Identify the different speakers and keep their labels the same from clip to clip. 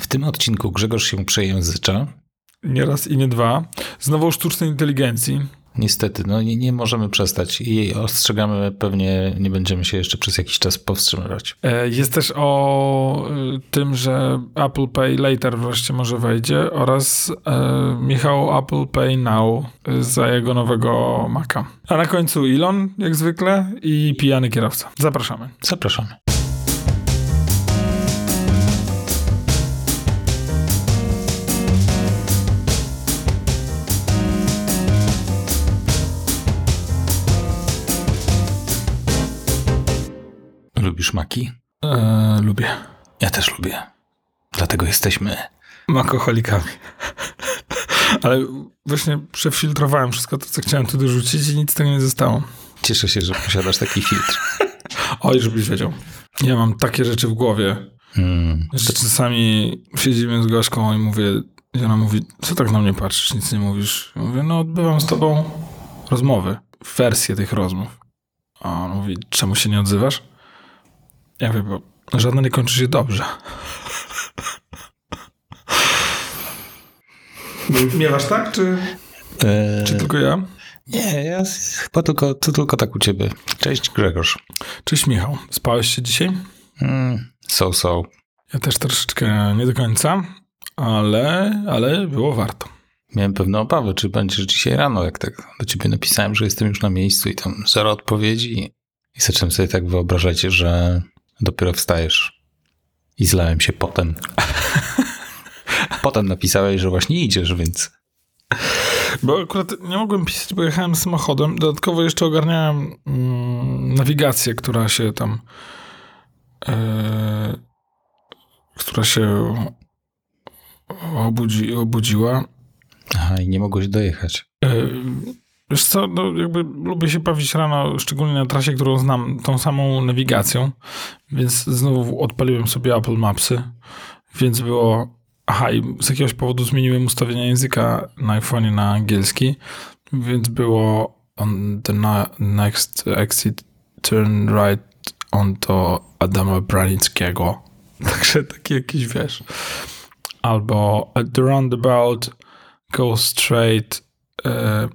Speaker 1: W tym odcinku Grzegorz się przejęzycza.
Speaker 2: Nie raz i nie dwa. Znowu o sztucznej inteligencji.
Speaker 1: Niestety, no nie, nie możemy przestać i ostrzegamy, pewnie nie będziemy się jeszcze przez jakiś czas powstrzymywać.
Speaker 2: E, Jest też o y, tym, że Apple Pay Later wreszcie może wejdzie oraz e, Michał Apple Pay Now y, za jego nowego Maca. A na końcu Elon, jak zwykle, i pijany kierowca. Zapraszamy.
Speaker 1: Zapraszamy. Lubisz maki?
Speaker 2: E, lubię.
Speaker 1: Ja też lubię. Dlatego jesteśmy.
Speaker 2: Makoholikami. Ale właśnie przefiltrowałem wszystko to, co chciałem tu dorzucić i nic z tego nie zostało.
Speaker 1: Cieszę się, że posiadasz taki filtr.
Speaker 2: Oj, żebyś wiedział. Ja mam takie rzeczy w głowie,
Speaker 1: Mm.
Speaker 2: że czasami siedzimy z Gośką i mówię, i ona mówi, co tak na mnie patrzysz, nic nie mówisz? Ja mówię, no odbywam z tobą rozmowy, wersję tych rozmów. A on mówi, czemu się nie odzywasz? Ja mówię, bo żadna nie kończy się dobrze. Miewasz tak, czy,
Speaker 1: E,
Speaker 2: czy tylko ja?
Speaker 1: Nie, ja chyba tylko, to tylko tak u ciebie. Cześć Grzegorz.
Speaker 2: Cześć Michał, spałeś się dzisiaj?
Speaker 1: Mm. So, so.
Speaker 2: Ja też troszeczkę nie do końca, ale, ale było warto.
Speaker 1: Miałem pewne obawy, czy będziesz dzisiaj rano, jak tak do ciebie napisałem, że jestem już na miejscu i tam zero odpowiedzi. I zacząłem sobie tak wyobrażać, że dopiero wstajesz. I zlałem się potem. potem napisałeś, że właśnie idziesz, więc
Speaker 2: Bo akurat nie mogłem pisać, bo jechałem samochodem. Dodatkowo jeszcze ogarniałem mm, nawigację, która się tam. E, która się obudzi, obudziła.
Speaker 1: aha, i nie mogłeś dojechać.
Speaker 2: E, wiesz co, no jakby lubię się bawić rano, szczególnie na trasie, którą znam tą samą nawigacją, więc znowu odpaliłem sobie Apple Mapsy, więc było... Aha, i z jakiegoś powodu zmieniłem ustawienia języka na iPhone'ie na angielski, więc było on the next exit turn right onto Adama Branickiego. Także taki jakiś, wiesz... Albo at the roundabout go straight e,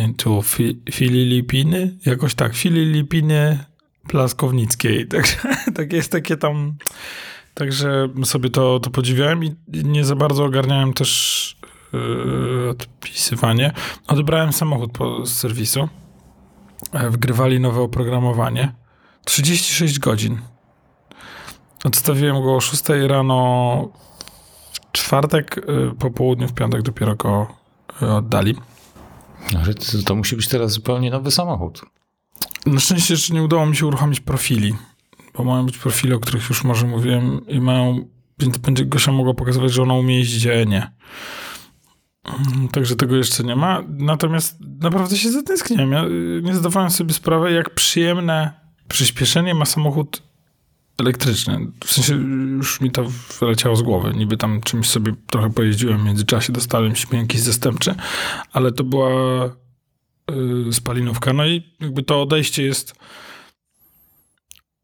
Speaker 2: into fi, Filipiny, jakoś tak, Filipiny Plaskownickiej. Także tak jest takie tam, także sobie to, to podziwiałem i nie za bardzo ogarniałem też e, odpisywanie. Odebrałem samochód po, z serwisu, e, wgrywali nowe oprogramowanie. 36 godzin. Odstawiłem go o 6 rano w czwartek, e, po południu, w piątek dopiero go e, oddali.
Speaker 1: Że to, musi być teraz zupełnie nowy samochód.
Speaker 2: Na szczęście jeszcze nie udało mi się uruchomić profili, bo mają być profile, o których już może mówiłem i mają, więc będzie Gosia mogła pokazywać, że ona umie jeździć, a ja nie. Mm, Także tego jeszcze nie ma. Natomiast naprawdę się zatęskniłem. Ja y, nie zdawałem sobie sprawy, jak przyjemne przyspieszenie ma samochód elektryczny. W sensie już mi to wyleciało z głowy. Niby tam czymś sobie trochę pojeździłem w międzyczasie, dostałem śmienki zastępcze, ale to była y, spalinówka. No i jakby to odejście jest...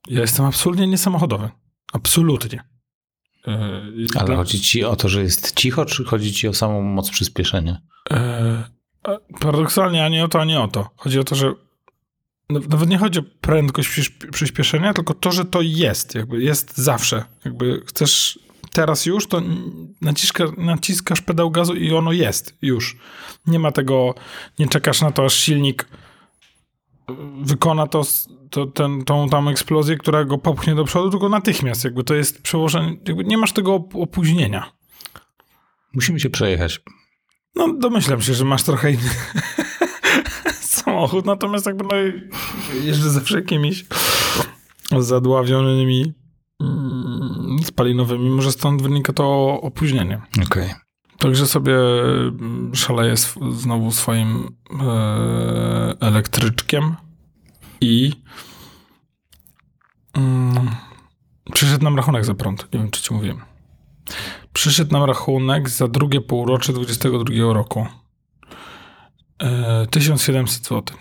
Speaker 2: Ja jestem absolutnie niesamochodowy. Absolutnie. Y, i
Speaker 1: Ale
Speaker 2: dla-
Speaker 1: chodzi ci o to, że jest cicho, czy chodzi ci o samą moc przyspieszenia?
Speaker 2: A paradoksalnie ani o to, ani o to. Chodzi o to, że nawet nie chodzi o prędkość przyspieszenia, tylko to, że to jest. Jakby jest zawsze. Jakby chcesz teraz już, to naciska, naciskasz pedał gazu i ono jest już. Nie ma tego, nie czekasz na to, aż silnik y, wykona to, to ten, tą tam eksplozję, która go popchnie do przodu, tylko natychmiast. Jakby to jest przełożenie, jakby nie masz tego op- opóźnienia.
Speaker 1: Musimy się przejechać.
Speaker 2: No, domyślam się, że masz trochę inny samochód, natomiast jakby no, jeżdżę zawsze jakimiś zadławionymi mm, spalinowymi, może stąd wynika to opóźnienie.
Speaker 1: Okej.
Speaker 2: Także sobie mm, szaleję znowu swoim e, elektryczkiem i mm, przyszedł nam rachunek za prąd. Nie wiem, czy ci mówiłem. Przyszedł nam rachunek za drugie półrocze 2022 roku. E, 1700 zł.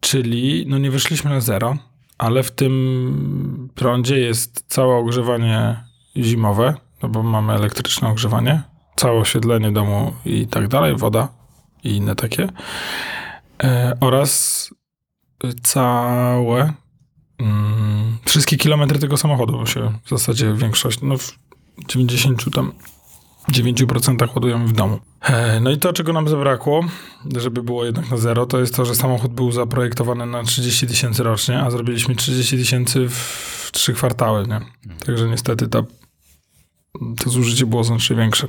Speaker 2: Czyli, no nie wyszliśmy na zero, ale w tym prądzie jest całe ogrzewanie zimowe, no bo mamy elektryczne ogrzewanie, całe oświetlenie domu i tak dalej, woda i inne takie. E, oraz całe mm, wszystkie kilometry tego samochodu, bo się w zasadzie większość, no w 90 tam 9% ładujemy w domu. E, No i to, czego nam zabrakło, żeby było jednak na zero, to jest to, że samochód był zaprojektowany na 30 tysięcy rocznie, a zrobiliśmy 30 tysięcy w 3 kwartały, nie? Także niestety ta, to zużycie było znacznie większe.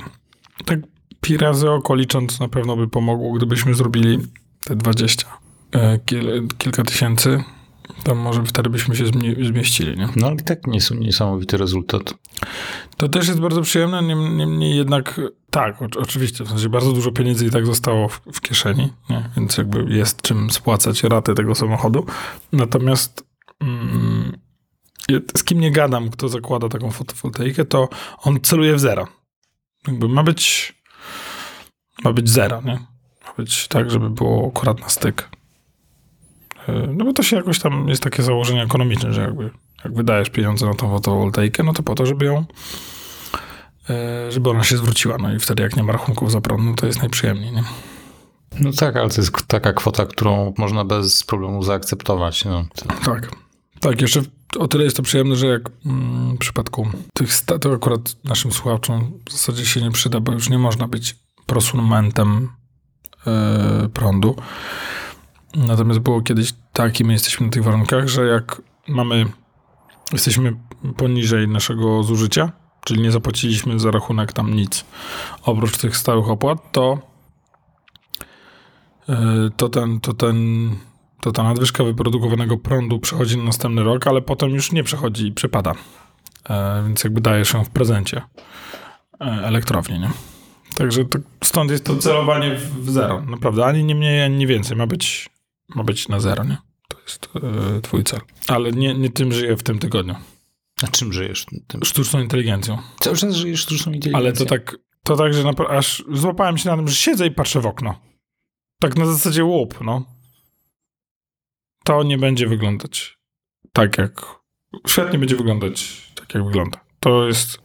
Speaker 2: Tak pi razy oko licząc na pewno by pomogło, gdybyśmy zrobili te 20, e, kil, kilka tysięcy, to może wtedy byśmy się zmie- zmieścili, nie?
Speaker 1: No ale i tak nies- niesamowity rezultat.
Speaker 2: To też jest bardzo przyjemne, niem- niemniej jednak tak, oczywiście, w sensie bardzo dużo pieniędzy i tak zostało w, w kieszeni, nie? więc jakby jest czym spłacać raty tego samochodu. Natomiast mm, z kim nie gadam, kto zakłada taką fotowoltaikę, to on celuje w zero. Jakby ma być ma być zero, nie? Ma być tak, żeby było akurat na styk. Yy, No bo to się jakoś tam, jest takie założenie ekonomiczne, że jakby jak wydajesz pieniądze na tą fotowoltaikę, no to po to, żeby ją e, żeby ona się zwróciła. No i wtedy jak nie ma rachunków za prąd, no to jest najprzyjemniej, nie?
Speaker 1: No tak, ale to jest taka kwota, którą można bez problemu zaakceptować. No.
Speaker 2: Tak. Tak, jeszcze o tyle jest to przyjemne, że jak mm, w przypadku tych sta- to akurat naszym słuchaczom w zasadzie się nie przyda, bo już nie można być prosumentem e, prądu. Natomiast było kiedyś tak i my jesteśmy na tych warunkach, że jak mamy, jesteśmy poniżej naszego zużycia, czyli nie zapłaciliśmy za rachunek tam nic oprócz tych stałych opłat, to e, to ten, to ten to ta nadwyżka wyprodukowanego prądu przechodzi na następny rok, ale potem już nie przechodzi i przepada. E, więc jakby daje się w prezencie e, elektrowni, nie? Także to, stąd jest to celowanie w, zero. Naprawdę, ani nie mniej, ani nie więcej. Ma być, ma być na zero, nie? To jest e, twój cel. Ale nie, nie tym żyję w tym tygodniu.
Speaker 1: A czym żyjesz? Tym?
Speaker 2: Sztuczną inteligencją.
Speaker 1: Cały czas żyjesz sztuczną inteligencją.
Speaker 2: Ale to tak, to tak, że aż złapałem się na tym, że siedzę i patrzę w okno. Tak na zasadzie łup, no. To nie będzie wyglądać tak jak... Świetnie będzie wyglądać tak jak wygląda. To jest...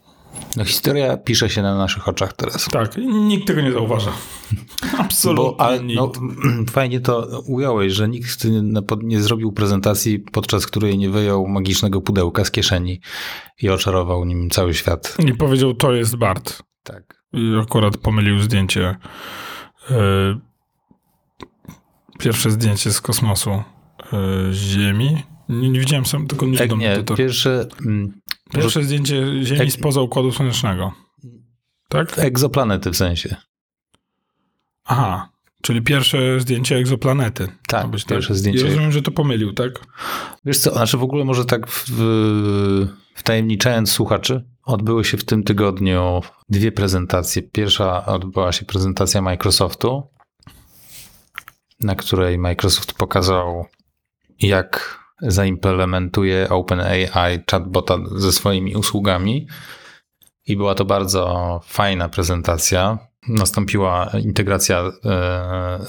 Speaker 1: No historia pisze się na naszych oczach teraz.
Speaker 2: Tak, nikt tego nie zauważa. Absolutnie
Speaker 1: Bo, ale, no, fajnie to ująłeś, że nikt nie, nie zrobił prezentacji, podczas której nie wyjął magicznego pudełka z kieszeni i oczarował nim cały świat.
Speaker 2: I powiedział, to jest Bart.
Speaker 1: Tak.
Speaker 2: I akurat pomylił zdjęcie. e, pierwsze zdjęcie z kosmosu e, Ziemi. Nie, nie widziałem sam, tylko nie
Speaker 1: Tak,
Speaker 2: wiadomo.
Speaker 1: nie,
Speaker 2: to, to.
Speaker 1: pierwsze mm,
Speaker 2: Pierwsze zdjęcie Ziemi
Speaker 1: Ek-
Speaker 2: spoza Układu Słonecznego. Tak?
Speaker 1: egzoplanety w sensie.
Speaker 2: Aha, czyli pierwsze zdjęcie egzoplanety.
Speaker 1: Tak,
Speaker 2: być
Speaker 1: pierwsze
Speaker 2: I
Speaker 1: zdjęcie.
Speaker 2: rozumiem, że to pomylił, tak?
Speaker 1: Wiesz co, znaczy w ogóle może tak w, wtajemniczając słuchaczy, odbyły się w tym tygodniu dwie prezentacje. Pierwsza odbyła się prezentacja Microsoftu, na której Microsoft pokazał, jak zaimplementuje OpenAI chatbota ze swoimi usługami. I była to bardzo fajna prezentacja. Nastąpiła integracja e,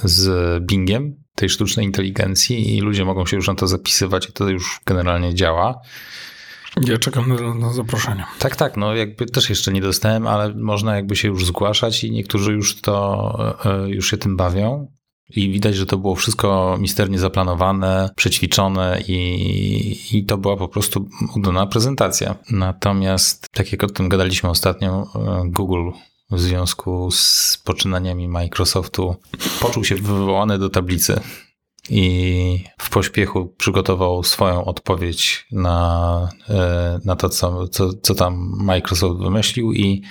Speaker 1: z Bingiem, tej sztucznej inteligencji, i ludzie mogą się już na to zapisywać, i to już generalnie działa.
Speaker 2: Ja czekam na, na zaproszenie.
Speaker 1: Tak, tak, no jakby też jeszcze nie dostałem, ale można jakby się już zgłaszać i niektórzy już to, e, już się tym bawią. I widać, że to było wszystko misternie zaplanowane, przećwiczone i, i to była po prostu udana prezentacja. Natomiast, tak jak o tym gadaliśmy ostatnio, e, Google w związku z poczynaniami Microsoftu poczuł się wywołany do tablicy i w pośpiechu przygotował swoją odpowiedź na, e, na to, co, co, co tam Microsoft wymyślił i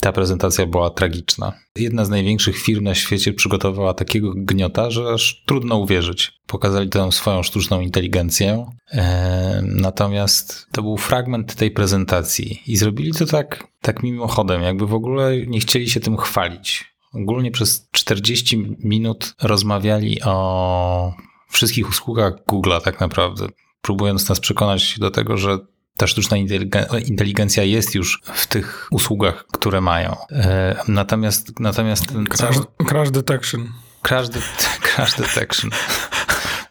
Speaker 1: ta prezentacja była tragiczna. Jedna z największych firm na świecie przygotowała takiego gniota, że aż trudno uwierzyć. Pokazali tę swoją sztuczną inteligencję, e, natomiast to był fragment tej prezentacji i zrobili to tak, tak mimochodem, jakby w ogóle nie chcieli się tym chwalić. Ogólnie przez 40 minut rozmawiali o wszystkich usługach Google'a tak naprawdę, próbując nas przekonać do tego, że ta sztuczna inteligen- inteligencja jest już w tych usługach, które mają. E, natomiast, natomiast ten
Speaker 2: Crash,
Speaker 1: cały
Speaker 2: crash detection.
Speaker 1: crash, det- crash detection.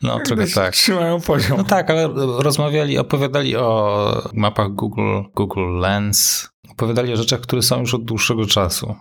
Speaker 1: No, trochę tak.
Speaker 2: Trzymają poziom.
Speaker 1: No tak, ale rozmawiali, opowiadali o mapach Google, Google Lens. Opowiadali o rzeczach, które są już od dłuższego czasu.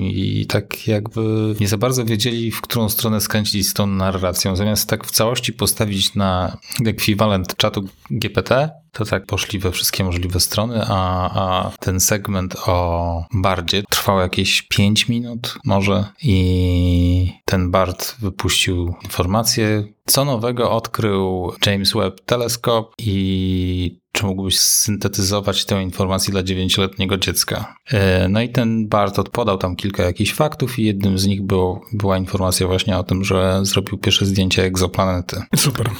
Speaker 1: I tak jakby nie za bardzo wiedzieli, w którą stronę skręcić z tą narracją. Zamiast tak w całości postawić na ekwiwalent czatu GPT, to tak poszli we wszystkie możliwe strony, a, a ten segment o Bardzie trwał jakieś 5 minut może i ten Bard wypuścił informację, co nowego odkrył James Webb Telescope i czy mógłbyś syntetyzować tę informację dla dziewięcioletniego dziecka. E, no i ten Bart odpodał tam kilka jakichś faktów i jednym z nich było, była informacja właśnie o tym, że zrobił pierwsze zdjęcie egzoplanety.
Speaker 2: Super.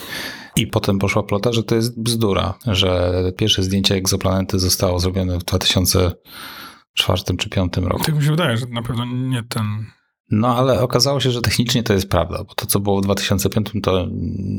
Speaker 1: I potem poszła plota, że to jest bzdura, że pierwsze zdjęcie egzoplanety zostało zrobione w 2004 czy 2005 roku.
Speaker 2: Tak mi się wydaje, że na pewno nie ten...
Speaker 1: No ale okazało się, że technicznie to jest prawda, bo to co było w 2005 to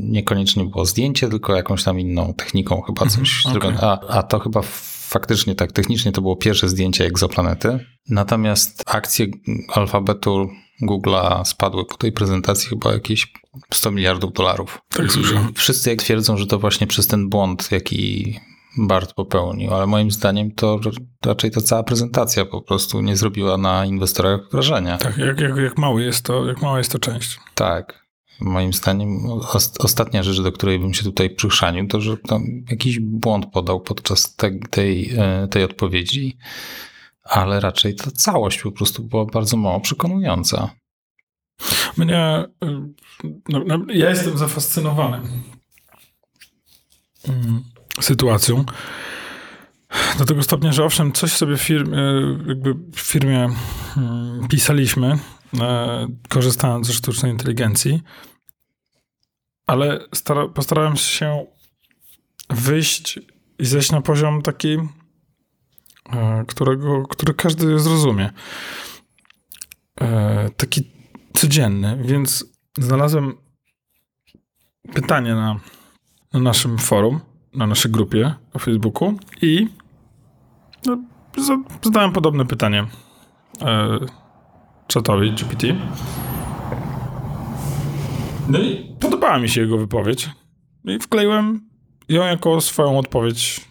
Speaker 1: niekoniecznie było zdjęcie, tylko jakąś tam inną techniką chyba coś
Speaker 2: Mhm,
Speaker 1: zrobione. A, a to chyba faktycznie tak technicznie to było pierwsze zdjęcie egzoplanety. Natomiast akcje alfabetu Google'a spadły po tej prezentacji chyba jakieś 100 miliardów dolarów.
Speaker 2: Tak słyszałem.
Speaker 1: Wszyscy twierdzą, że to właśnie przez ten błąd, jaki Bart popełnił, ale moim zdaniem to raczej ta cała prezentacja po prostu nie zrobiła na inwestorach wrażenia.
Speaker 2: Tak, jak, jak, jak, mały jest to, jak mała jest to część.
Speaker 1: Tak. Moim zdaniem ostatnia rzecz, do której bym się tutaj przychrzanił, to że tam jakiś błąd podał podczas te, tej, tej odpowiedzi, ale raczej ta całość po prostu była bardzo mało przekonująca.
Speaker 2: Mnie, no, no, ja jestem zafascynowany sytuacją. Do tego stopnia, że owszem, coś sobie w firmie, jakby w firmie pisaliśmy, korzystając ze sztucznej inteligencji, ale stara, postarałem się wyjść i zejść na poziom taki, którego, który każdy zrozumie. Taki codzienny, więc znalazłem pytanie na, na naszym forum, na naszej grupie na Facebooku i no, zadałem podobne pytanie e, czatowi GPT. No i podobała mi się jego wypowiedź. I wkleiłem ją jako swoją odpowiedź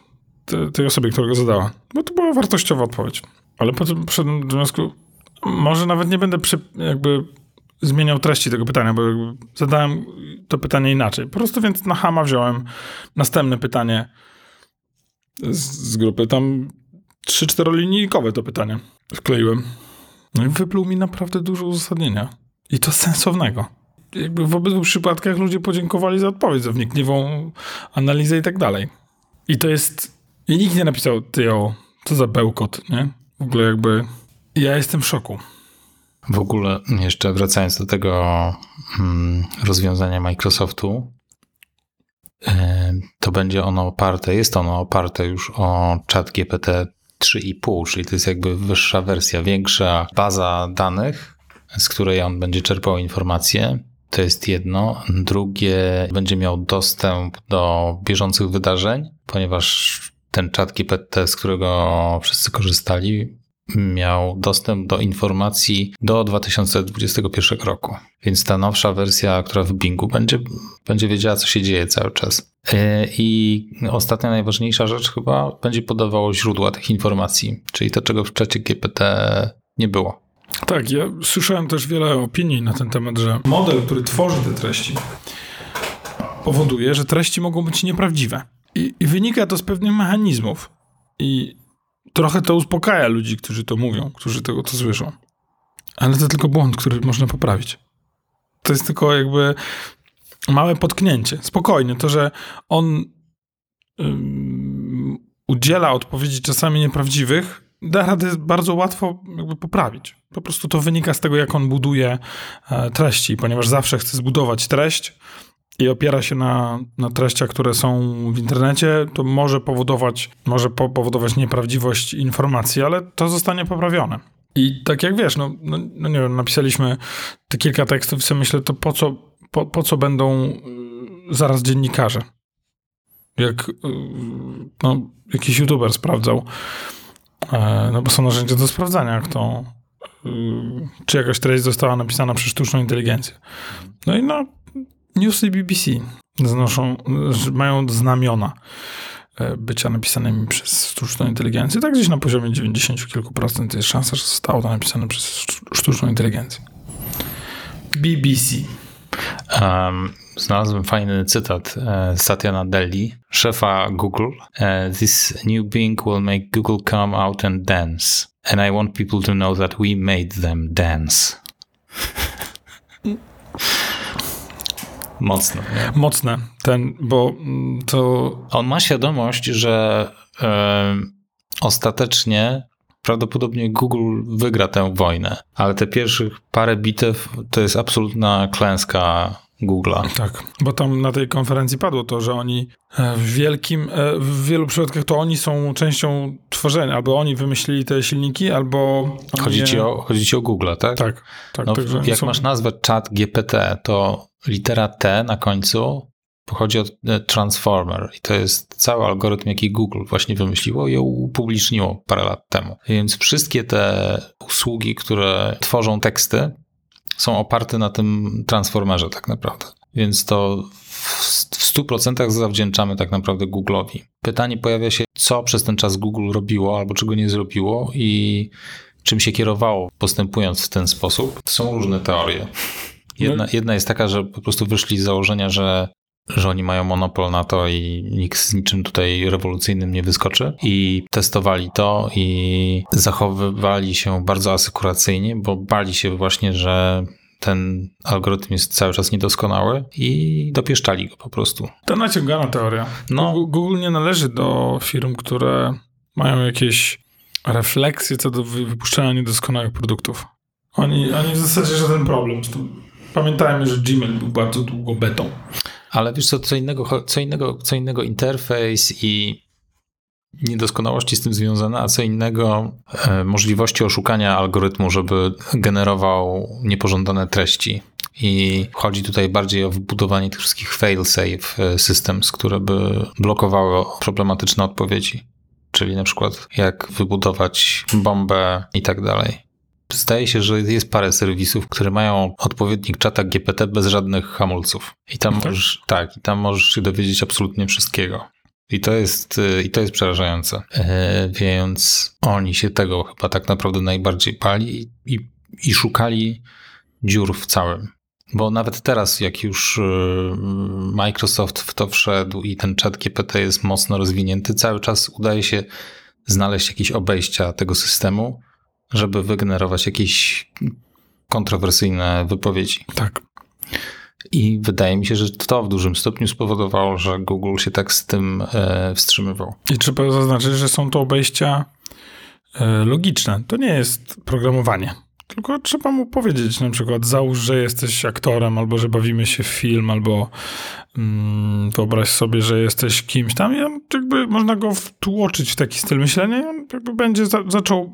Speaker 2: tej osobie, która go zadała. Bo to była wartościowa odpowiedź. Ale potem przyszedłem do wniosku, może nawet nie będę przy, jakby zmieniał treści tego pytania, bo zadałem to pytanie inaczej. Po prostu więc na Hama wziąłem następne pytanie z, z grupy. Tam trzy, czterolinijkowe to pytanie wkleiłem. No i wypluł mi naprawdę dużo uzasadnienia. I to sensownego. Jakby w obydwu przypadkach ludzie podziękowali za odpowiedź, za wnikliwą analizę i tak dalej. I to jest... I nikt nie napisał, ty o, co za bełkot, nie? W ogóle jakby... Ja jestem w szoku.
Speaker 1: W ogóle, jeszcze wracając do tego hmm, rozwiązania Microsoftu, yy, to będzie ono oparte, jest ono oparte już o chat GPT 3,5, czyli to jest jakby wyższa wersja, większa baza danych, z której on będzie czerpał informacje. To jest jedno. Drugie, będzie miał dostęp do bieżących wydarzeń, ponieważ ten chat GPT, z którego wszyscy korzystali, miał dostęp do informacji do 2021 roku. Więc ta nowsza wersja, która w Bingu będzie, będzie wiedziała, co się dzieje cały czas. I ostatnia, najważniejsza rzecz chyba będzie podawało źródła tych informacji, czyli to, czego w czacie GPT nie było.
Speaker 2: Tak, ja słyszałem też wiele opinii na ten temat, że model, który tworzy te treści, powoduje, że treści mogą być nieprawdziwe. I, i wynika to z pewnych mechanizmów. I trochę to uspokaja ludzi, którzy to mówią, którzy tego to słyszą. Ale to tylko błąd, który można poprawić. To jest tylko jakby małe potknięcie. Spokojnie, to, że on udziela odpowiedzi czasami nieprawdziwych, da radę bardzo łatwo jakby poprawić. Po prostu to wynika z tego, jak on buduje e, treści, ponieważ zawsze chce zbudować treść i opiera się na, na treściach, które są w internecie, to może powodować, może po, powodować nieprawdziwość informacji, ale to zostanie poprawione. I tak jak wiesz, no, no, no nie wiem, napisaliśmy te kilka tekstów i sobie myślę, to po co, po, po co będą y, zaraz dziennikarze? Jak y, no, jakiś youtuber sprawdzał, e, no bo są narzędzia do sprawdzania, jak to, y, czy jakaś treść została napisana przez sztuczną inteligencję. No i no, Newsy BBC znoszą, że mają znamiona e, bycia napisanymi przez sztuczną inteligencję. Tak gdzieś na poziomie 90 kilku procent jest szansa, że zostało to napisane przez sztu- sztuczną inteligencję. BBC.
Speaker 1: Um, znalazłem fajny cytat e, Satya Nadelli, szefa Google. E, This new being will make Google come out and dance. And I want people to know that we made them dance. Mocno. Nie?
Speaker 2: Mocne ten, bo mm, to
Speaker 1: On ma świadomość, że e, ostatecznie prawdopodobnie Google wygra tę wojnę, ale te pierwszych parę bitew to jest absolutna klęska Google'a.
Speaker 2: Tak, bo tam na tej konferencji padło to, że oni e, w wielkim, e, w wielu przypadkach to oni są częścią tworzenia, albo oni wymyślili te silniki, albo...
Speaker 1: Chodzi ci o, chodzi ci o Google, tak?
Speaker 2: Tak, tak.
Speaker 1: No, jak
Speaker 2: są-
Speaker 1: masz nazwę chat GPT, to litera T na końcu pochodzi od e, Transformer i to jest cały algorytm, jaki Google właśnie wymyśliło i upubliczniło parę lat temu. Więc wszystkie te usługi, które tworzą teksty, są oparte na tym Transformerze tak naprawdę. Więc to w w 100% zawdzięczamy tak naprawdę Google'owi. Pytanie pojawia się, co przez ten czas Google robiło albo czego nie zrobiło i czym się kierowało postępując w ten sposób. Są różne teorie. Jedna, jedna jest taka, że po prostu wyszli z założenia, że, że oni mają monopol na to i nikt z niczym tutaj rewolucyjnym nie wyskoczy. I testowali to i zachowywali się bardzo asykuracyjnie, bo bali się właśnie, że ten algorytm jest cały czas niedoskonały i dopieszczali go po prostu.
Speaker 2: To naciągana teoria.
Speaker 1: No.
Speaker 2: Google, nie należy do firm, które mają jakieś refleksje co do wy- wypuszczania niedoskonałych produktów. Oni, oni w zasadzie żaden problem z tym. Pamiętajmy, że Gmail był bardzo długo betą.
Speaker 1: Ale wiesz co, co innego, co innego, co innego interfejs i niedoskonałości z tym związane, a co innego e, możliwości oszukania algorytmu, żeby generował niepożądane treści. I chodzi tutaj bardziej o wbudowanie tych wszystkich fail-safe e, systems, które by blokowały problematyczne odpowiedzi. Czyli na przykład jak wybudować bombę i tak dalej. Zdaje się, że jest parę serwisów, które mają odpowiednik czata GPT bez żadnych hamulców. I tam
Speaker 2: Tak?
Speaker 1: możesz, tak, i tam możesz się dowiedzieć absolutnie wszystkiego. I to jest, y, i to jest przerażające. E, więc oni się tego chyba tak naprawdę najbardziej pali i, i, szukali dziur w całym. Bo nawet teraz, jak już y, Microsoft w to wszedł i ten czat GPT jest mocno rozwinięty, cały czas udaje się znaleźć jakieś obejścia tego systemu, żeby wygenerować jakieś kontrowersyjne wypowiedzi.
Speaker 2: Tak.
Speaker 1: I wydaje mi się, że to w dużym stopniu spowodowało, że Google się tak z tym e, wstrzymywał.
Speaker 2: I trzeba zaznaczyć, że są to obejścia e, logiczne. To nie jest programowanie. Tylko trzeba mu powiedzieć na przykład załóż, że jesteś aktorem, albo że bawimy się w film, albo mm, wyobraź sobie, że jesteś kimś tam i on jakby można go wtłoczyć w taki styl myślenia i on jakby będzie za, zaczął,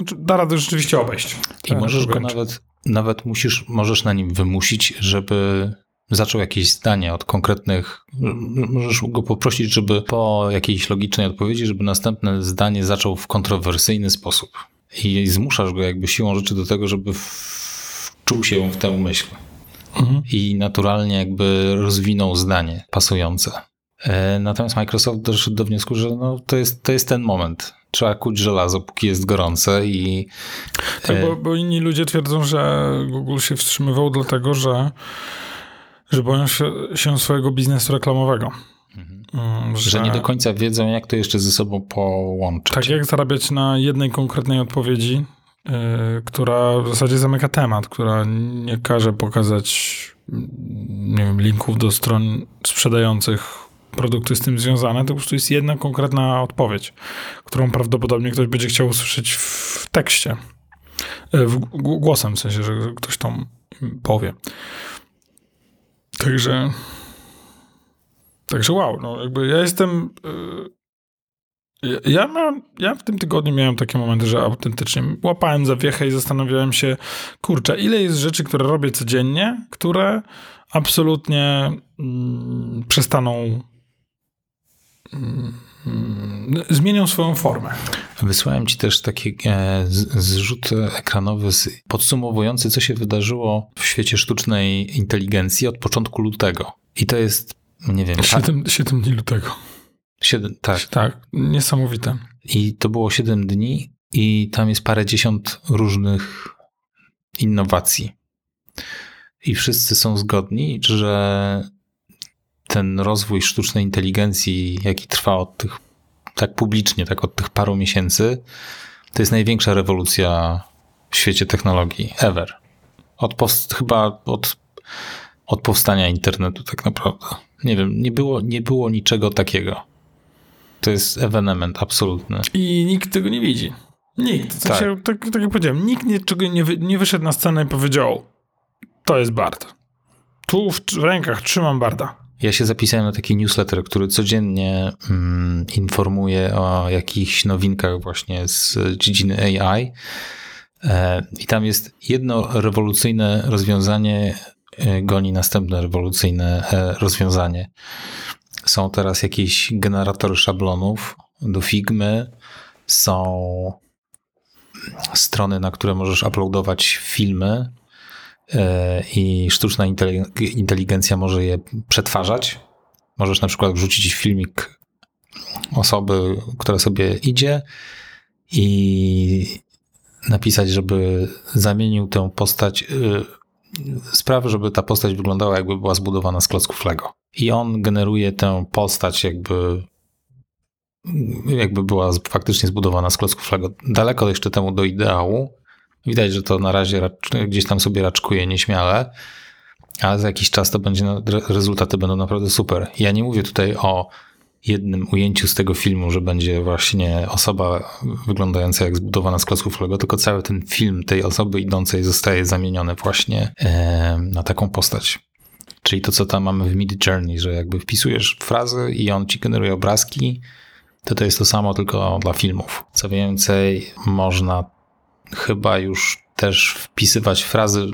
Speaker 2: da radę rzeczywiście obejść.
Speaker 1: I
Speaker 2: te
Speaker 1: możesz go nawet, nawet musisz, możesz na nim wymusić, żeby zaczął jakieś zdanie od konkretnych, możesz go poprosić, żeby po jakiejś logicznej odpowiedzi, żeby następne zdanie zaczął w kontrowersyjny sposób. I zmuszasz go jakby siłą rzeczy do tego, żeby wczuł się w tę myśl.
Speaker 2: Mhm.
Speaker 1: i naturalnie jakby rozwinął zdanie pasujące. E, Natomiast Microsoft doszedł do wniosku, że no, to, jest, to jest ten moment. Trzeba kuć żelazo, póki jest gorące i
Speaker 2: Tak,
Speaker 1: e,
Speaker 2: bo, bo inni ludzie twierdzą, że Google się wstrzymywał dlatego, że, że boją się, się swojego biznesu reklamowego. Mm,
Speaker 1: że nie do końca wiedzą, jak to jeszcze ze sobą połączyć.
Speaker 2: Tak jak zarabiać na jednej konkretnej odpowiedzi, yy, która w zasadzie zamyka temat, która nie każe pokazać nie wiem, linków do stron sprzedających produkty z tym związane, to po prostu jest jedna konkretna odpowiedź, którą prawdopodobnie ktoś będzie chciał usłyszeć w tekście. Yy, w, głosem, w sensie, że ktoś tam powie. Także Także wow, no jakby ja jestem. Yy, ja, miałem, ja w tym tygodniu miałem takie momenty, że autentycznie łapałem zawiechę i zastanawiałem się, kurczę, ile jest rzeczy, które robię codziennie, które absolutnie mm, przestaną zmienią swoją formę.
Speaker 1: Wysłałem ci też taki e, zrzut ekranowy z, podsumowujący, co się wydarzyło w świecie sztucznej inteligencji od początku lutego. I to jest, nie wiem, pa-
Speaker 2: Siedem, siedem dni lutego.
Speaker 1: siedem, tak.
Speaker 2: Tak, niesamowite.
Speaker 1: I to było 7 dni i tam jest parę dziesiąt różnych innowacji. I wszyscy są zgodni, że ten rozwój sztucznej inteligencji, jaki trwa od tych, tak publicznie, tak od tych paru miesięcy, to jest największa rewolucja w świecie technologii ever. Od post, chyba od, od powstania internetu tak naprawdę. Nie wiem, nie było, nie było niczego takiego. To jest ewenement absolutny.
Speaker 2: I nikt tego nie widzi. Nikt. W sensie, tak. Tak, jak powiedziałem, nikt niczego nie, wy, nie wyszedł na scenę i powiedział to jest Bard. Tu w, w rękach trzymam Barda.
Speaker 1: Ja się zapisałem na taki newsletter, który codziennie mm, informuje o jakichś nowinkach właśnie z dziedziny AI. E, I tam jest jedno rewolucyjne rozwiązanie, e, goni następne rewolucyjne e, rozwiązanie. Są teraz jakieś generatory szablonów do Figmy, są strony, na które możesz uploadować filmy i sztuczna inteligencja może je przetwarzać. Możesz na przykład wrzucić filmik osoby, która sobie idzie i napisać, żeby zamienił tę postać, sprawę, żeby ta postać wyglądała jakby była zbudowana z klocków Lego. I on generuje tę postać jakby jakby była faktycznie zbudowana z klocków Lego. Daleko jeszcze temu do ideału. Widać, że to na razie gdzieś tam sobie raczkuje nieśmiale, ale za jakiś czas to będzie, rezultaty będą naprawdę super. Ja nie mówię tutaj o jednym ujęciu z tego filmu, że będzie właśnie osoba wyglądająca jak zbudowana z klocków Lego, tylko cały ten film tej osoby idącej zostaje zamieniony właśnie na taką postać. Czyli to, co tam mamy w Mid Journey, że jakby wpisujesz frazy i on ci generuje obrazki, to to jest to samo, tylko dla filmów. Co więcej, można chyba już też wpisywać frazy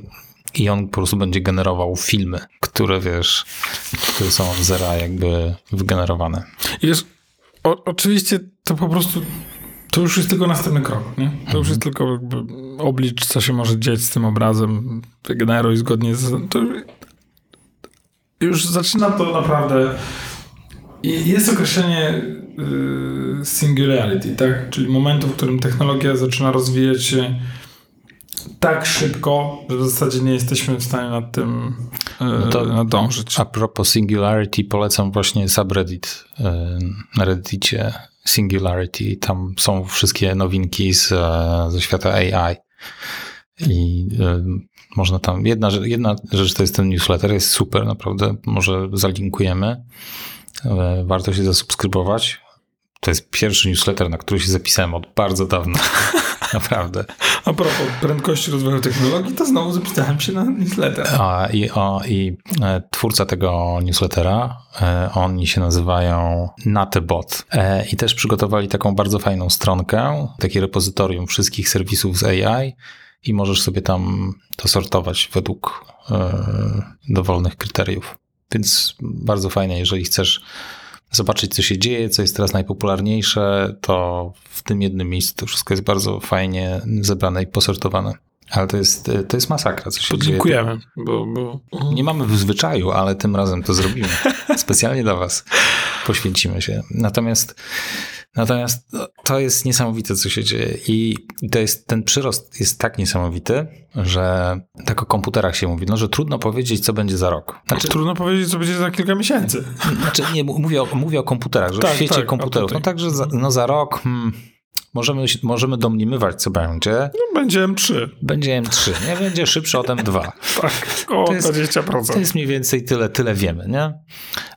Speaker 1: i on po prostu będzie generował filmy, które wiesz, które są od zera jakby wygenerowane.
Speaker 2: Wiesz, o, oczywiście to po prostu to już jest tylko następny krok, nie? To już jest tylko jakby oblicz, co się może dziać z tym obrazem, wygeneruj zgodnie z... To już zaczyna to naprawdę... Jest określenie singularity, tak? Czyli momentu, w którym technologia zaczyna rozwijać się tak szybko, że w zasadzie nie jesteśmy w stanie nad tym no to nadążyć.
Speaker 1: A propos Singularity, polecam właśnie subreddit na reddicie Singularity. Tam są wszystkie nowinki z, ze świata AI. I można tam, jedna, jedna rzecz to jest ten newsletter, jest super, naprawdę, może zalinkujemy. Warto się zasubskrybować. To jest pierwszy newsletter, na który się zapisałem od bardzo dawna. Naprawdę.
Speaker 2: A propos prędkości rozwoju technologii, to znowu zapisałem się na newsletter.
Speaker 1: A, i, o, I e, twórca tego newslettera, e, oni się nazywają Natebot. E, I też przygotowali taką bardzo fajną stronkę, takie repozytorium wszystkich serwisów z AI i możesz sobie tam to sortować według dowolnych kryteriów. Więc bardzo fajne, jeżeli chcesz zobaczyć, co się dzieje, co jest teraz najpopularniejsze, to w tym jednym miejscu to wszystko jest bardzo fajnie zebrane i posortowane. Ale to jest, to jest masakra, co się dzieje.
Speaker 2: Bo, bo...
Speaker 1: Nie mamy w zwyczaju, ale tym razem to zrobimy. Specjalnie dla was poświęcimy się. Natomiast Natomiast to jest niesamowite, co się dzieje. I to jest, ten przyrost jest tak niesamowity, że tak o komputerach się mówi, no, że trudno powiedzieć, co będzie za rok.
Speaker 2: Znaczy, trudno powiedzieć, co będzie za kilka miesięcy.
Speaker 1: Znaczy, nie, mówię o, mówię o komputerach, że tak, w świecie tak, komputerów. No także za, no za rok... Hmm, Możemy, możemy domniemywać, co będzie.
Speaker 2: No, będzie M3.
Speaker 1: Będzie M3, nie? Będzie szybszy od M2.
Speaker 2: tak, o to jest, 20%.
Speaker 1: To jest mniej więcej tyle, tyle wiemy, nie?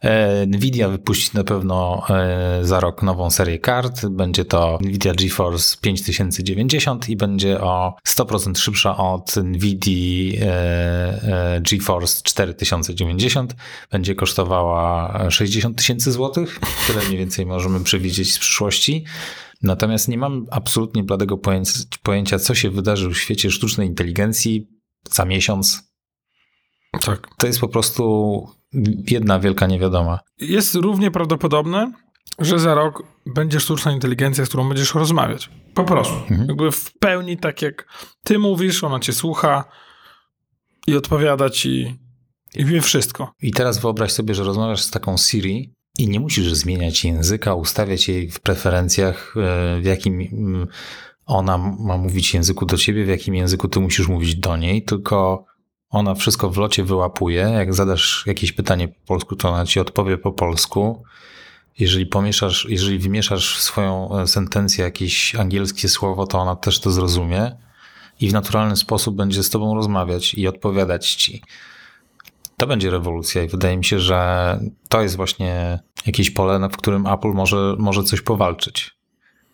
Speaker 1: E, Nvidia wypuści na pewno e, za rok nową serię kart. Będzie to Nvidia GeForce 5090 i będzie o 100% szybsza od Nvidia e, GeForce 4090. Będzie kosztowała 60 tysięcy złotych. Tyle mniej więcej możemy przewidzieć z przyszłości. Natomiast nie mam absolutnie bladego pojęcia, co się wydarzy w świecie sztucznej inteligencji za miesiąc.
Speaker 2: Tak.
Speaker 1: To jest po prostu jedna wielka niewiadoma.
Speaker 2: Jest równie prawdopodobne, że za rok będzie sztuczna inteligencja, z którą będziesz rozmawiać. Po prostu.
Speaker 1: Mhm.
Speaker 2: Jakby w pełni tak jak ty mówisz, ona cię słucha i odpowiada ci i wie wszystko.
Speaker 1: I teraz wyobraź sobie, że rozmawiasz z taką Siri i nie musisz zmieniać języka, ustawiać jej w preferencjach, e, w jakim mm, ona ma mówić języku do ciebie, w jakim języku ty musisz mówić do niej, tylko ona wszystko w locie wyłapuje. Jak zadasz jakieś pytanie po polsku, to ona ci odpowie po polsku. Jeżeli pomieszasz, jeżeli wymieszasz w swoją e, sentencję jakieś angielskie słowo, to ona też to zrozumie i w naturalny sposób będzie z tobą rozmawiać i odpowiadać ci. To będzie rewolucja i wydaje mi się, że to jest właśnie jakieś pole, w którym Apple może, może coś powalczyć.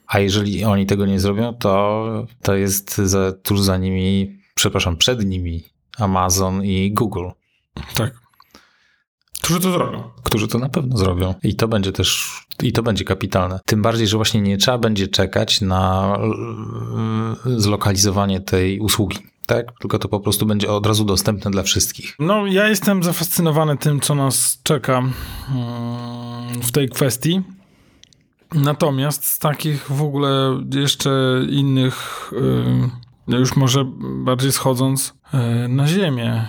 Speaker 1: A jeżeli oni tego nie zrobią, to, to jest za, tuż za nimi, przepraszam, przed nimi Amazon i Google,
Speaker 2: Tak. Którzy to zrobią?
Speaker 1: którzy to na pewno zrobią. I to będzie też, i to będzie kapitalne. Tym bardziej, że właśnie nie trzeba będzie czekać na zlokalizowanie tej usługi. Tak? Tylko to po prostu będzie od razu dostępne dla wszystkich.
Speaker 2: No, ja jestem zafascynowany tym, co nas czeka mm, w tej kwestii. Natomiast z takich w ogóle jeszcze innych, y, już może bardziej schodząc y, na ziemię,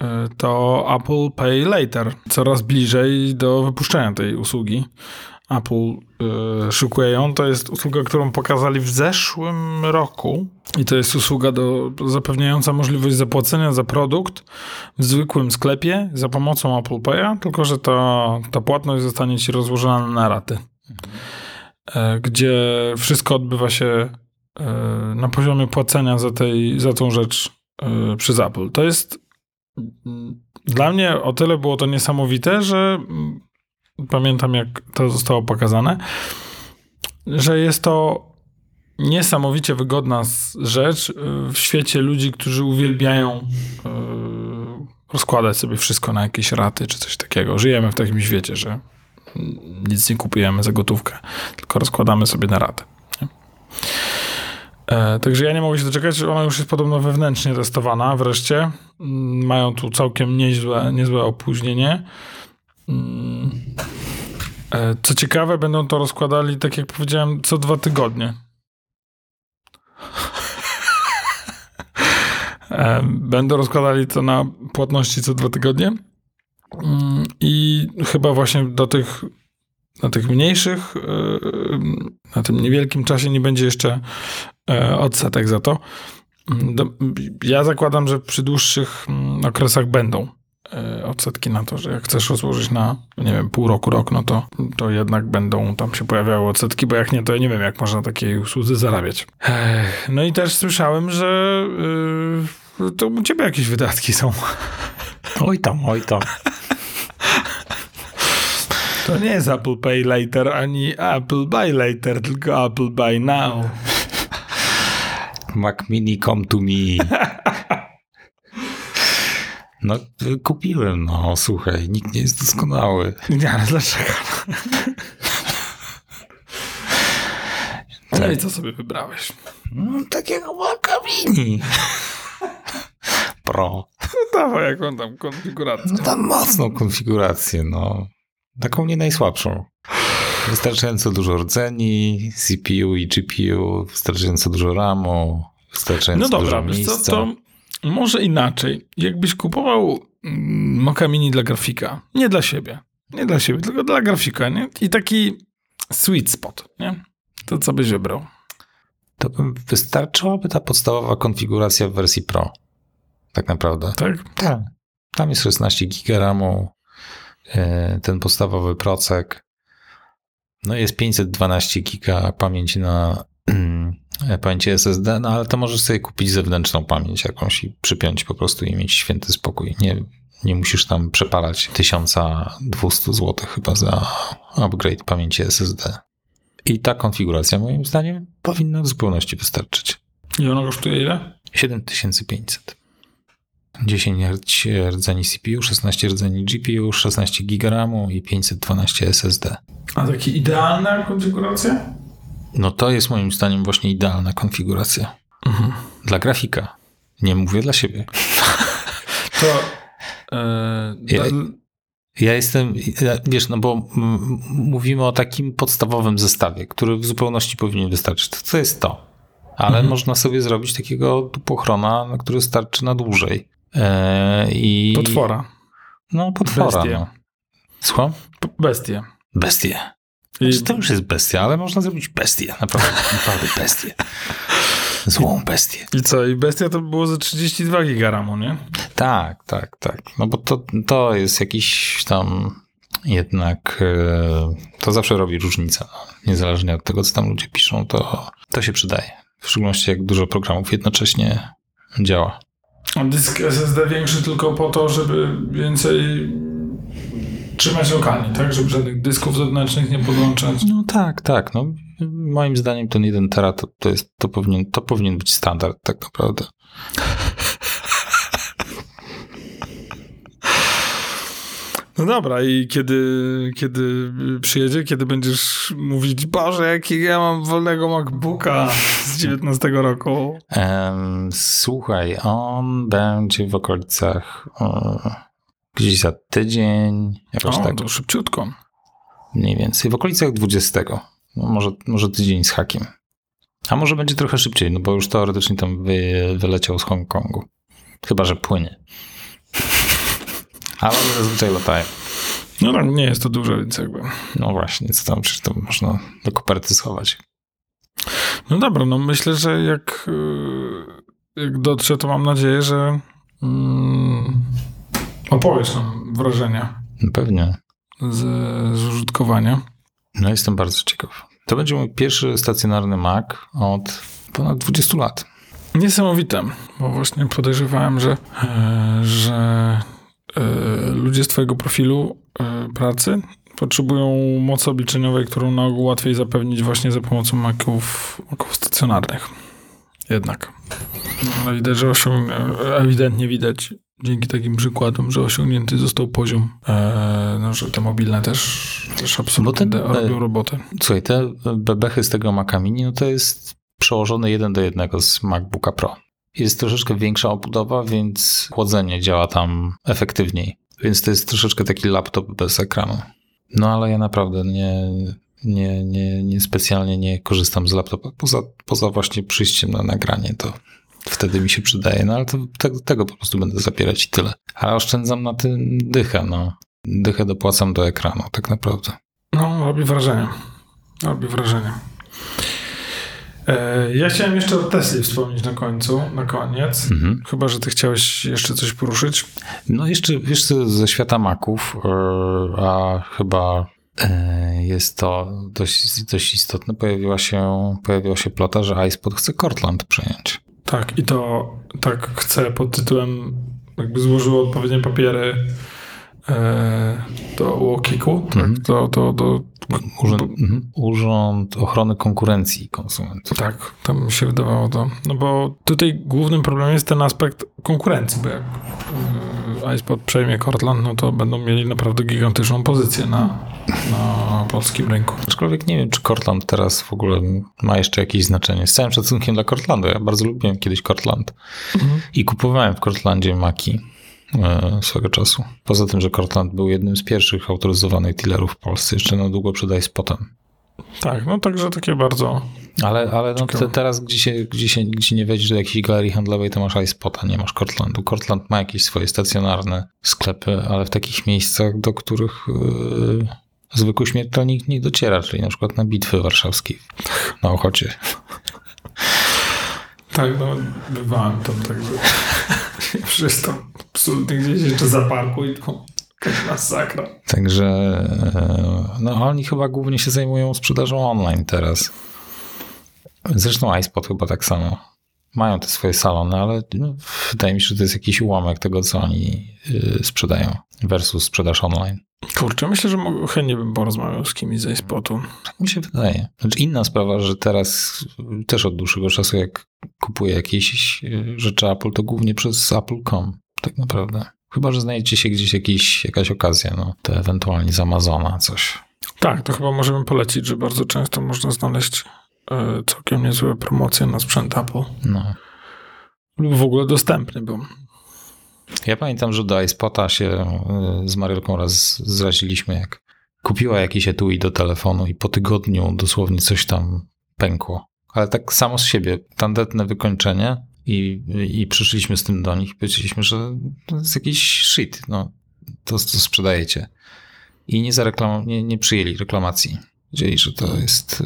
Speaker 2: y, to Apple Pay Later. Coraz bliżej do wypuszczenia tej usługi. Apple y, szykuje ją. To jest usługa, którą pokazali w zeszłym roku. I to jest usługa do, zapewniająca możliwość zapłacenia za produkt w zwykłym sklepie za pomocą Apple Pay'a, tylko że ta, ta płatność zostanie ci rozłożona na raty. E, Gdzie wszystko odbywa się e, na poziomie płacenia za, tej, za tą rzecz przez Apple. To jest mm, dla mnie o tyle było to niesamowite, że mm, pamiętam jak to zostało pokazane, że jest to niesamowicie wygodna rzecz y, w świecie ludzi, którzy uwielbiają y, rozkładać sobie wszystko na jakieś raty czy coś takiego. Żyjemy w takim świecie, że mm, nic nie kupujemy za gotówkę, tylko rozkładamy sobie na. Nie? E, także ja nie mogę się doczekać, ona już jest podobno wewnętrznie testowana wreszcie. Mm, Mają tu całkiem niezłe, niezłe opóźnienie. E, Co ciekawe, będą to rozkładali, tak jak powiedziałem, co dwa tygodnie. E, Będą rozkładali to na płatności co dwa tygodnie. Mm, I chyba właśnie do tych, na tych mniejszych, e, na tym niewielkim czasie nie będzie jeszcze odsetek za to. Mm, Ja zakładam, że przy dłuższych mm, okresach będą odsetki na to, że jak chcesz rozłożyć na, nie wiem, pół roku, rok, no to, to jednak będą tam się pojawiały odsetki, bo jak nie, to ja nie wiem, jak można takiej usłudze zarabiać. Ech, no i też słyszałem, że yy, to u ciebie jakieś wydatki są.
Speaker 1: Oj tam, oj tam.
Speaker 2: To nie jest Apple Pay Later, ani Apple Buy Later, tylko Apple Buy Now.
Speaker 1: Mac Mini come to me. No, kupiłem, no, słuchaj, nikt nie jest doskonały.
Speaker 2: Nie, ale dlaczego? No i co sobie wybrałeś?
Speaker 1: No, takiego Mini. Pro.
Speaker 2: No dawaj, jaką tam konfigurację.
Speaker 1: No tam mocną konfigurację, no. Taką nie najsłabszą. Wystarczająco dużo rdzeni, CPU i GPU, wystarczająco dużo RAMu, wystarczająco
Speaker 2: No dobra,
Speaker 1: dużo
Speaker 2: wiesz co,
Speaker 1: miejsca.
Speaker 2: to może inaczej. Jakbyś kupował mm, Mocha Mini dla grafika, nie dla siebie, nie dla siebie, tylko dla grafika, nie? I taki sweet spot, nie? To co byś wybrał?
Speaker 1: To bym wystarczyłaby ta podstawowa konfiguracja w wersji Pro. Tak naprawdę.
Speaker 2: Tak?
Speaker 1: Tak. Tam jest 16 giga RAMu, yy, ten podstawowy procek. No jest 512 giga pamięci na pamięci SSD, no ale to możesz sobie kupić zewnętrzną pamięć jakąś i przypiąć po prostu i mieć święty spokój. Nie, nie musisz tam przepalać 1200 zł chyba za upgrade pamięci SSD. I ta konfiguracja moim zdaniem powinna w zupełności wystarczyć.
Speaker 2: I ona kosztuje ile?
Speaker 1: 7500. 10 rd- rdzeni CPU, 16 rdzeni GPU, 16 GB i 512 SSD.
Speaker 2: A taki idealna konfiguracja?
Speaker 1: No to jest moim zdaniem właśnie idealna konfiguracja. Dla grafika. Nie mówię dla siebie.
Speaker 2: To... e,
Speaker 1: Ja- Ja jestem, ja- wiesz, no bo mówimy o takim podstawowym zestawie, który w zupełności powinien wystarczyć. To, to jest to. Ale
Speaker 2: Mhm.
Speaker 1: można sobie zrobić takiego dupochrona, na który starczy na dłużej. E, I,
Speaker 2: Potwora.
Speaker 1: No, potwora.
Speaker 2: Bestię.
Speaker 1: No. Słucham?
Speaker 2: P- Bestie.
Speaker 1: Znaczy, to już jest bestia, ale można zrobić bestię. Naprawdę, naprawdę bestię. Złą bestię.
Speaker 2: I co? I bestia to było ze 32 giga RAMu, nie?
Speaker 1: Tak, tak, tak. No bo to, to jest jakiś tam jednak e, to zawsze robi różnicę. Niezależnie od tego, co tam ludzie piszą, to, to się przydaje. W szczególności jak dużo programów jednocześnie działa.
Speaker 2: Dysk SSD większy tylko po to, żeby więcej trzymać lokalnie, tak? Żeby żadnych dysków zewnętrznych nie podłączać.
Speaker 1: No tak, tak. No, moim zdaniem ten 1 tera to, to, jest, to, powinien, to powinien być standard tak naprawdę.
Speaker 2: No dobra, i kiedy, kiedy przyjedzie, kiedy będziesz mówić, Boże, jakiego ja mam wolnego MacBooka z 19 roku.
Speaker 1: Em, słuchaj, on będzie w okolicach e, gdzieś za tydzień, jakoś
Speaker 2: O,
Speaker 1: tak
Speaker 2: to szybciutko.
Speaker 1: mniej więcej, w okolicach 20. No może, może tydzień z hakiem. A może będzie trochę szybciej, no bo już teoretycznie tam wy, wyleciał z Hongkongu. Chyba, że płynie. Ale zazwyczaj latają.
Speaker 2: No tak, nie jest to dużo, więc jakby...
Speaker 1: No właśnie, co tam, przecież to można do koperty schować.
Speaker 2: No dobra, no myślę, że jak, y, jak dotrze, to mam nadzieję, że mm, opowiesz nam wrażenia
Speaker 1: No pewnie.
Speaker 2: z, z użytkowania.
Speaker 1: No jestem bardzo ciekaw. To będzie mój pierwszy stacjonarny Mac od ponad 20 lat.
Speaker 2: Niesamowite, bo właśnie podejrzewałem, że, e, że e, ludzie z twojego profilu e, pracy potrzebują mocy obliczeniowej, którą na ogół łatwiej zapewnić właśnie za pomocą maków, maków stacjonarnych. Jednak. No, ale widać, że osiąg... ewidentnie widać dzięki takim przykładom, że osiągnięty został poziom, e, no, że te mobilne też, też absolutnie
Speaker 1: ten,
Speaker 2: de-
Speaker 1: e,
Speaker 2: robią robotę.
Speaker 1: Słuchaj, te bebechy z tego Maca Mini, no to jest przełożone jeden do jednego z MacBooka Pro. Jest troszeczkę większa obudowa, więc chłodzenie działa tam efektywniej. Więc to jest troszeczkę taki laptop bez ekranu. No ale ja naprawdę nie, nie, nie, nie specjalnie nie korzystam z laptopa. Poza, poza właśnie przyjściem na nagranie, to wtedy mi się przydaje. No ale to, te, tego po prostu będę zapierać i tyle. Ale oszczędzam na tym dychę, no. Dychę dopłacam do ekranu, tak naprawdę.
Speaker 2: No, robi wrażenie. Robi wrażenie. E, Ja chciałem jeszcze o Tesli wspomnieć na końcu, na koniec.
Speaker 1: Mhm.
Speaker 2: Chyba, że ty chciałeś jeszcze coś poruszyć.
Speaker 1: No jeszcze, wiesz co, ze świata maków, yy, a chyba yy, jest to dość, dość istotne, pojawiła się, pojawiła się plota, że iSpot chce Cortland przejąć.
Speaker 2: Tak, i to tak chcę pod tytułem, jakby złożyło odpowiednie papiery e, do UOKiK-u, tak,
Speaker 1: Mhm.
Speaker 2: do, do, do,
Speaker 1: Urząd, mhm. Urząd Ochrony Konkurencji Konsumentów.
Speaker 2: tak, tam mi się wydawało to. No bo tutaj głównym problemem jest ten aspekt konkurencji, bo jak e, iSpot przejmie Cortland, no to będą mieli naprawdę gigantyczną pozycję na, na polskim rynku.
Speaker 1: Aczkolwiek nie wiem, czy Cortland teraz w ogóle ma jeszcze jakieś znaczenie. Z całym szacunkiem dla Cortlandu. Ja bardzo lubiłem kiedyś Cortland i kupowałem w Cortlandzie maki e, swego czasu. Poza tym, że Cortland był jednym z pierwszych autoryzowanych dealerów w Polsce, jeszcze na długo przed iSpotem.
Speaker 2: Tak, no także takie bardzo.
Speaker 1: Ale, ale no te, teraz, gdzie się, gdzie, się, gdzie nie wejdziesz do jakiejś galerii handlowej, to masz iSpota, nie masz Cortlandu. Cortland ma jakieś swoje stacjonarne sklepy, ale w takich miejscach, do których yy, zwykły śmiertelnik nie dociera, czyli na przykład na bitwy warszawskiej, na Ochocie.
Speaker 2: Tak, no bywałem tam, także wszystko absolutnie gdzieś jeszcze zaparkuj, to masakra.
Speaker 1: Także yy, no oni chyba głównie się zajmują sprzedażą online teraz. Zresztą iSpot chyba tak samo. Mają te swoje salony, ale no, wydaje mi się, że to jest jakiś ułamek tego, co oni yy, sprzedają versus sprzedaż online.
Speaker 2: Kurczę, myślę, że mogę, chętnie bym porozmawiał z kimś ze spotu.
Speaker 1: Tak mi się wydaje. Znaczy inna sprawa, że teraz też od dłuższego czasu, jak kupuję jakieś rzeczy Apple, to głównie przez Apple.com. Tak naprawdę. Chyba, że znajdziecie się gdzieś jakiś, jakaś okazja, no to ewentualnie z Amazona coś.
Speaker 2: Tak, to chyba możemy polecić, że bardzo często można znaleźć e, całkiem niezłe promocje na sprzęt Apple.
Speaker 1: No.
Speaker 2: Lub w ogóle dostępny, bo
Speaker 1: Ja pamiętam, że do iSpota się y, z Mariolką raz zraziliśmy, jak kupiła jakiś etui do telefonu i po tygodniu dosłownie coś tam pękło. Ale tak samo z siebie, tandetne wykończenie i, i przyszliśmy z tym do nich i powiedzieliśmy, że to jest jakiś shit, no to, to sprzedajecie. I nie, zareklam, nie, nie przyjęli reklamacji. Wiedzieli, że to jest y,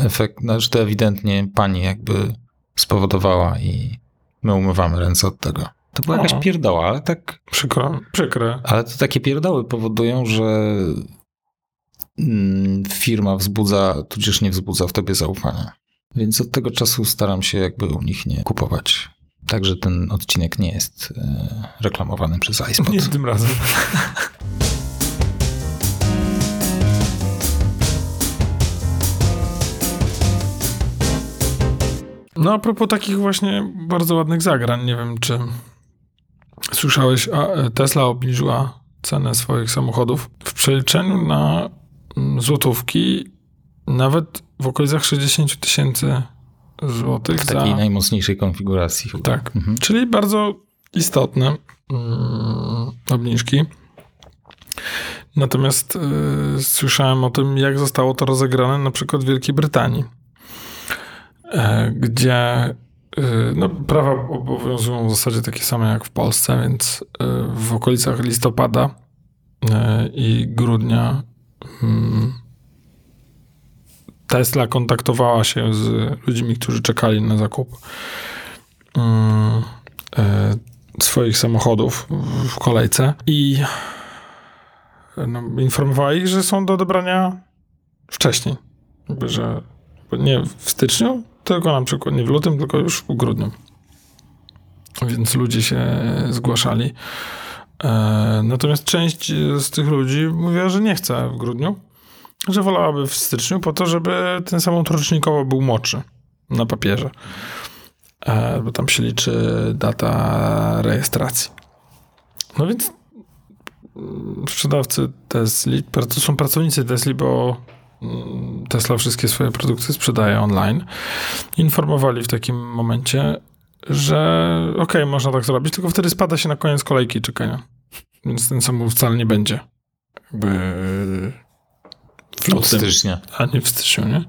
Speaker 1: efekt, no, że to ewidentnie pani jakby spowodowała i my umywamy ręce od tego. To była jakaś
Speaker 2: O.
Speaker 1: pierdoła, ale tak
Speaker 2: Przykro, przykre.
Speaker 1: ale to takie pierdoły powodują, że mm, firma wzbudza, tudzież nie wzbudza w tobie zaufania. Więc od tego czasu staram się jakby u nich nie kupować. Także ten odcinek nie jest e, reklamowany przez iSpot.
Speaker 2: Nie tym razem. No a propos takich właśnie bardzo ładnych zagrań, nie wiem czy słyszałeś, e, Tesla obniżyła cenę swoich samochodów w przeliczeniu na mm, złotówki nawet w okolicach 60 tysięcy złotych
Speaker 1: W
Speaker 2: za...
Speaker 1: takiej najmocniejszej konfiguracji. chyba.
Speaker 2: Tak,
Speaker 1: Mhm.
Speaker 2: czyli bardzo istotne mm, obniżki. Natomiast y, słyszałem o tym, jak zostało to rozegrane na przykład w Wielkiej Brytanii, e, gdzie y, no, prawa obowiązują w zasadzie takie same jak w Polsce, więc y, w okolicach listopada y, i grudnia mm, Tesla kontaktowała się z ludźmi, którzy czekali na zakup mm, e, swoich samochodów w- kolejce i no, informowała ich, że są do odebrania wcześniej. Że nie w styczniu, tylko na przykład nie w lutym, tylko już w grudniu. Więc ludzie się zgłaszali. E, Natomiast część z tych ludzi mówiła, że nie chce w grudniu, że wolałaby w styczniu po to, żeby ten samochód rocznikowo był młodszy na papierze. E, Bo tam się liczy data rejestracji. No więc mm, sprzedawcy Tesli, to są pracownicy Tesli, bo mm, Tesla wszystkie swoje produkty sprzedaje online. Informowali w takim momencie, że okej, można tak zrobić, tylko wtedy spada się na koniec kolejki czekania. Więc ten samochód wcale nie będzie jakby
Speaker 1: Od stycznia.
Speaker 2: a nie w styczniu, nie?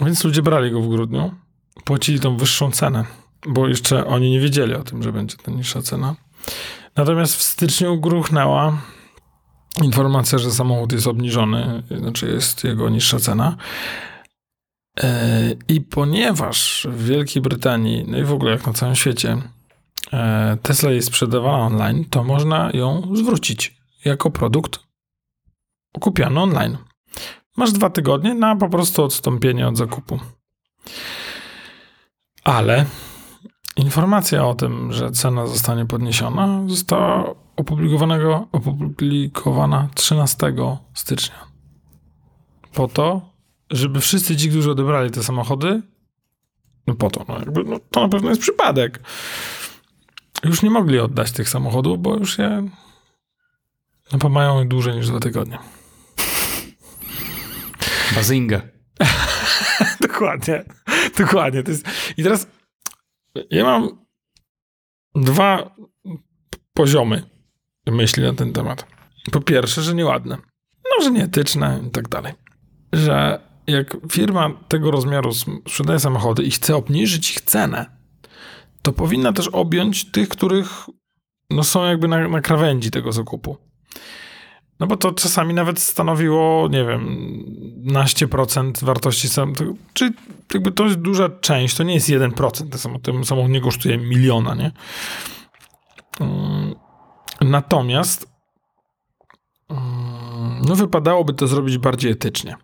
Speaker 2: Więc ludzie brali go w grudniu, płacili tą wyższą cenę, bo jeszcze oni nie wiedzieli o tym, że będzie ta niższa cena. Natomiast w styczniu gruchnęła informacja, że samochód jest obniżony, znaczy jest jego niższa cena. E, I ponieważ w Wielkiej Brytanii, no i w ogóle jak na całym świecie, e, Tesla jest sprzedawana online, to można ją zwrócić jako produkt kupiony online. Masz dwa tygodnie na po prostu odstąpienie od zakupu. Ale informacja o tym, że cena zostanie podniesiona, została opublikowanego, opublikowana 13 stycznia. Po to, żeby wszyscy ci, którzy odebrali te samochody, no po to, no jakby, no to na pewno jest przypadek, już nie mogli oddać tych samochodów, bo już je no, mają dłużej niż dwa tygodnie.
Speaker 1: Bazinga.
Speaker 2: Dokładnie. Dokładnie. To jest... I teraz ja mam dwa poziomy myśli na ten temat. Po pierwsze, że nieładne. No, że nieetyczne i tak dalej. Że jak firma tego rozmiaru sprzedaje samochody i chce obniżyć ich cenę, to powinna też objąć tych, których no, są jakby na, na krawędzi tego zakupu. No bo to czasami nawet stanowiło, nie wiem, naście procent wartości samochodu. Czy jakby to jest duża część, to nie jest 1%. Ten samochód, nie kosztuje miliona, nie? Mm, Natomiast mm, no wypadałoby to zrobić bardziej etycznie.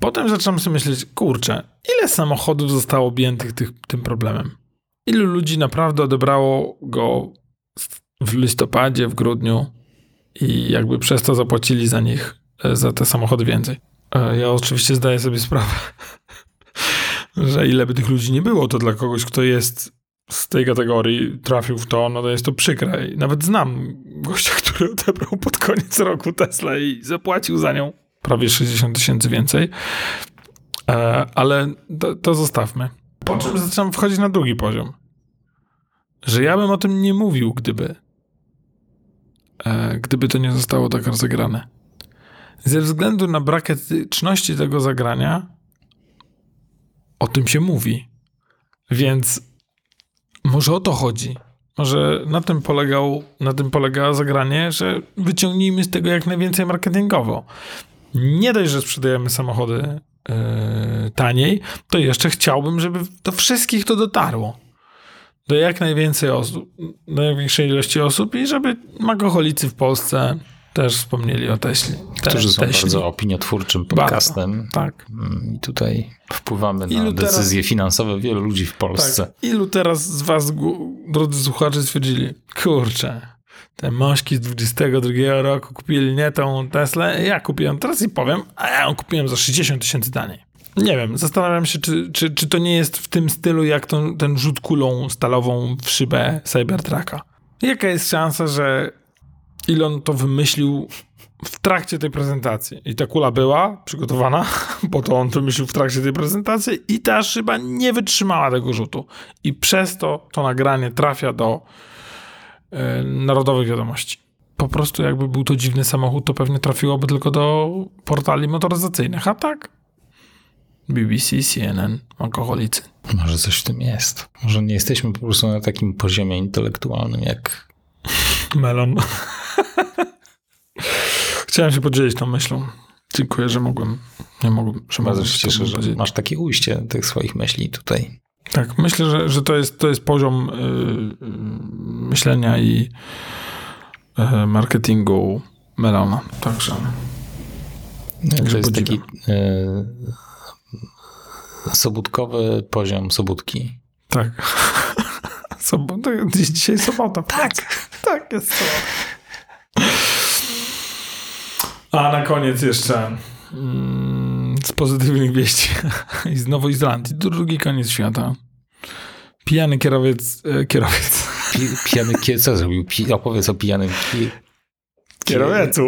Speaker 2: Potem zaczynam sobie myśleć, kurczę, ile samochodów zostało objętych tych, tym problemem? Ilu ludzi naprawdę odebrało go w- listopadzie, w grudniu i jakby przez to zapłacili za nich, e, za te samochody więcej. E, Ja oczywiście zdaję sobie sprawę, że ile by tych ludzi nie było, to dla kogoś, kto jest z tej kategorii, trafił w to, no to jest to przykre. I nawet znam gościa, który odebrał pod koniec roku Tesla i zapłacił za nią prawie 60 tysięcy więcej. E, Ale to, to zostawmy. Po czym zaczynam wchodzić na drugi poziom. że ja bym o tym nie mówił, gdyby gdyby to nie zostało tak rozegrane. Ze względu na brak etyczności tego zagrania o tym się mówi. Więc może o to chodzi. Może na tym, polegał, na tym polega zagranie, że wyciągnijmy z tego jak najwięcej marketingowo. Nie dość, że sprzedajemy samochody yy, taniej, to jeszcze chciałbym, żeby do wszystkich to dotarło. Do jak najwięcej osób, do największej ilości osób i żeby magoholicy w Polsce też wspomnieli o Teśli. Te,
Speaker 1: Którzy są
Speaker 2: Teśli.
Speaker 1: bardzo opiniotwórczym podcastem.
Speaker 2: Tak.
Speaker 1: Mm, I tutaj wpływamy na
Speaker 2: Ilu teraz-
Speaker 1: decyzje finansowe wielu ludzi w Polsce.
Speaker 2: Tak. Ilu teraz z was, drodzy słuchacze, stwierdzili, kurczę, te mośki z 22 roku kupili nie tą Teslę, ja kupiłem, teraz i powiem, a ja ją kupiłem za 60 tysięcy taniej. Nie wiem, zastanawiam się, czy, czy, czy to nie jest w tym stylu, jak to, ten rzut kulą stalową w szybę Cybertrucka. Jaka jest szansa, że Elon to wymyślił w trakcie tej prezentacji. I ta kula była przygotowana, bo to on wymyślił w trakcie tej prezentacji i ta szyba nie wytrzymała tego rzutu. I przez to to nagranie trafia do e, narodowych wiadomości. Po prostu jakby był to dziwny samochód, to pewnie trafiłoby tylko do portali motoryzacyjnych, a tak BBC, CNN, alkoholicy.
Speaker 1: Może coś w tym jest. Może nie jesteśmy po prostu na takim poziomie intelektualnym jak
Speaker 2: Melon. Chciałem się podzielić tą myślą. Dziękuję, że mogłem. Nie mogłem, że
Speaker 1: Bardzo się cieszę, że masz takie ujście tych swoich myśli tutaj.
Speaker 2: Tak, myślę, że, że to, jest, to jest poziom y, y, myślenia i y, marketingu Melona. Także
Speaker 1: To jest taki
Speaker 2: podziwiam.
Speaker 1: Sobótkowy poziom sobótki.
Speaker 2: tak. To jest dzisiaj sobota. Tak. Tak, jest sobota. A na koniec jeszcze mm, z pozytywnych wieści i z Nowej Zelandii. Drugi koniec świata. Pijany kierowiec, e, kierowiec.
Speaker 1: Pi, pijany co zrobił? Pi, opowiedz o pijanym ki.
Speaker 2: Kierowiecu.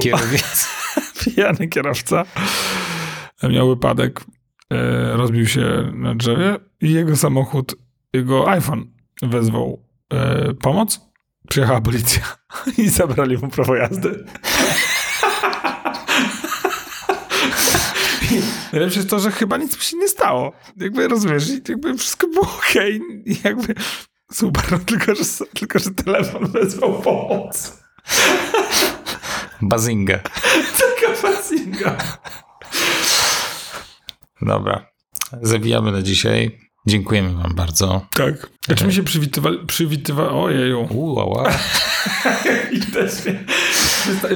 Speaker 2: pijany kierowca miał wypadek, rozbił się na drzewie i jego samochód, jego iPhone wezwał e, pomoc. Przyjechała policja i zabrali mu prawo jazdy. Najlepsze jest to, że chyba nic mu się nie stało. Jakby rozumiesz, jakby wszystko było okej i jakby super, no tylko że, tylko że telefon wezwał pomoc.
Speaker 1: Bazinga.
Speaker 2: Taka fascinga.
Speaker 1: Dobra. Zawijamy na dzisiaj. Dziękujemy wam bardzo.
Speaker 2: Tak. A czy mi się przywitywali, przywitywa... Ojeju.
Speaker 1: Uła.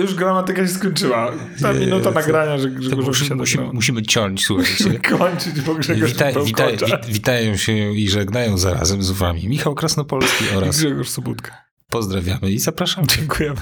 Speaker 2: Już gramatyka się skończyła. Ta
Speaker 1: Nie,
Speaker 2: minuta nagrania, że Grzegorz
Speaker 1: musimy,
Speaker 2: się
Speaker 1: musimy,
Speaker 2: musimy,
Speaker 1: ciąć, słuchajcie.
Speaker 2: kończyć, bo Grzegorz
Speaker 1: Wita,
Speaker 2: Wita,
Speaker 1: wita,
Speaker 2: wita,
Speaker 1: wit, witają się i żegnają zarazem z wami Michał Krasnopolski oraz
Speaker 2: Grzegorz Sobudka.
Speaker 1: pozdrawiamy i zapraszamy.
Speaker 2: Dziękujemy.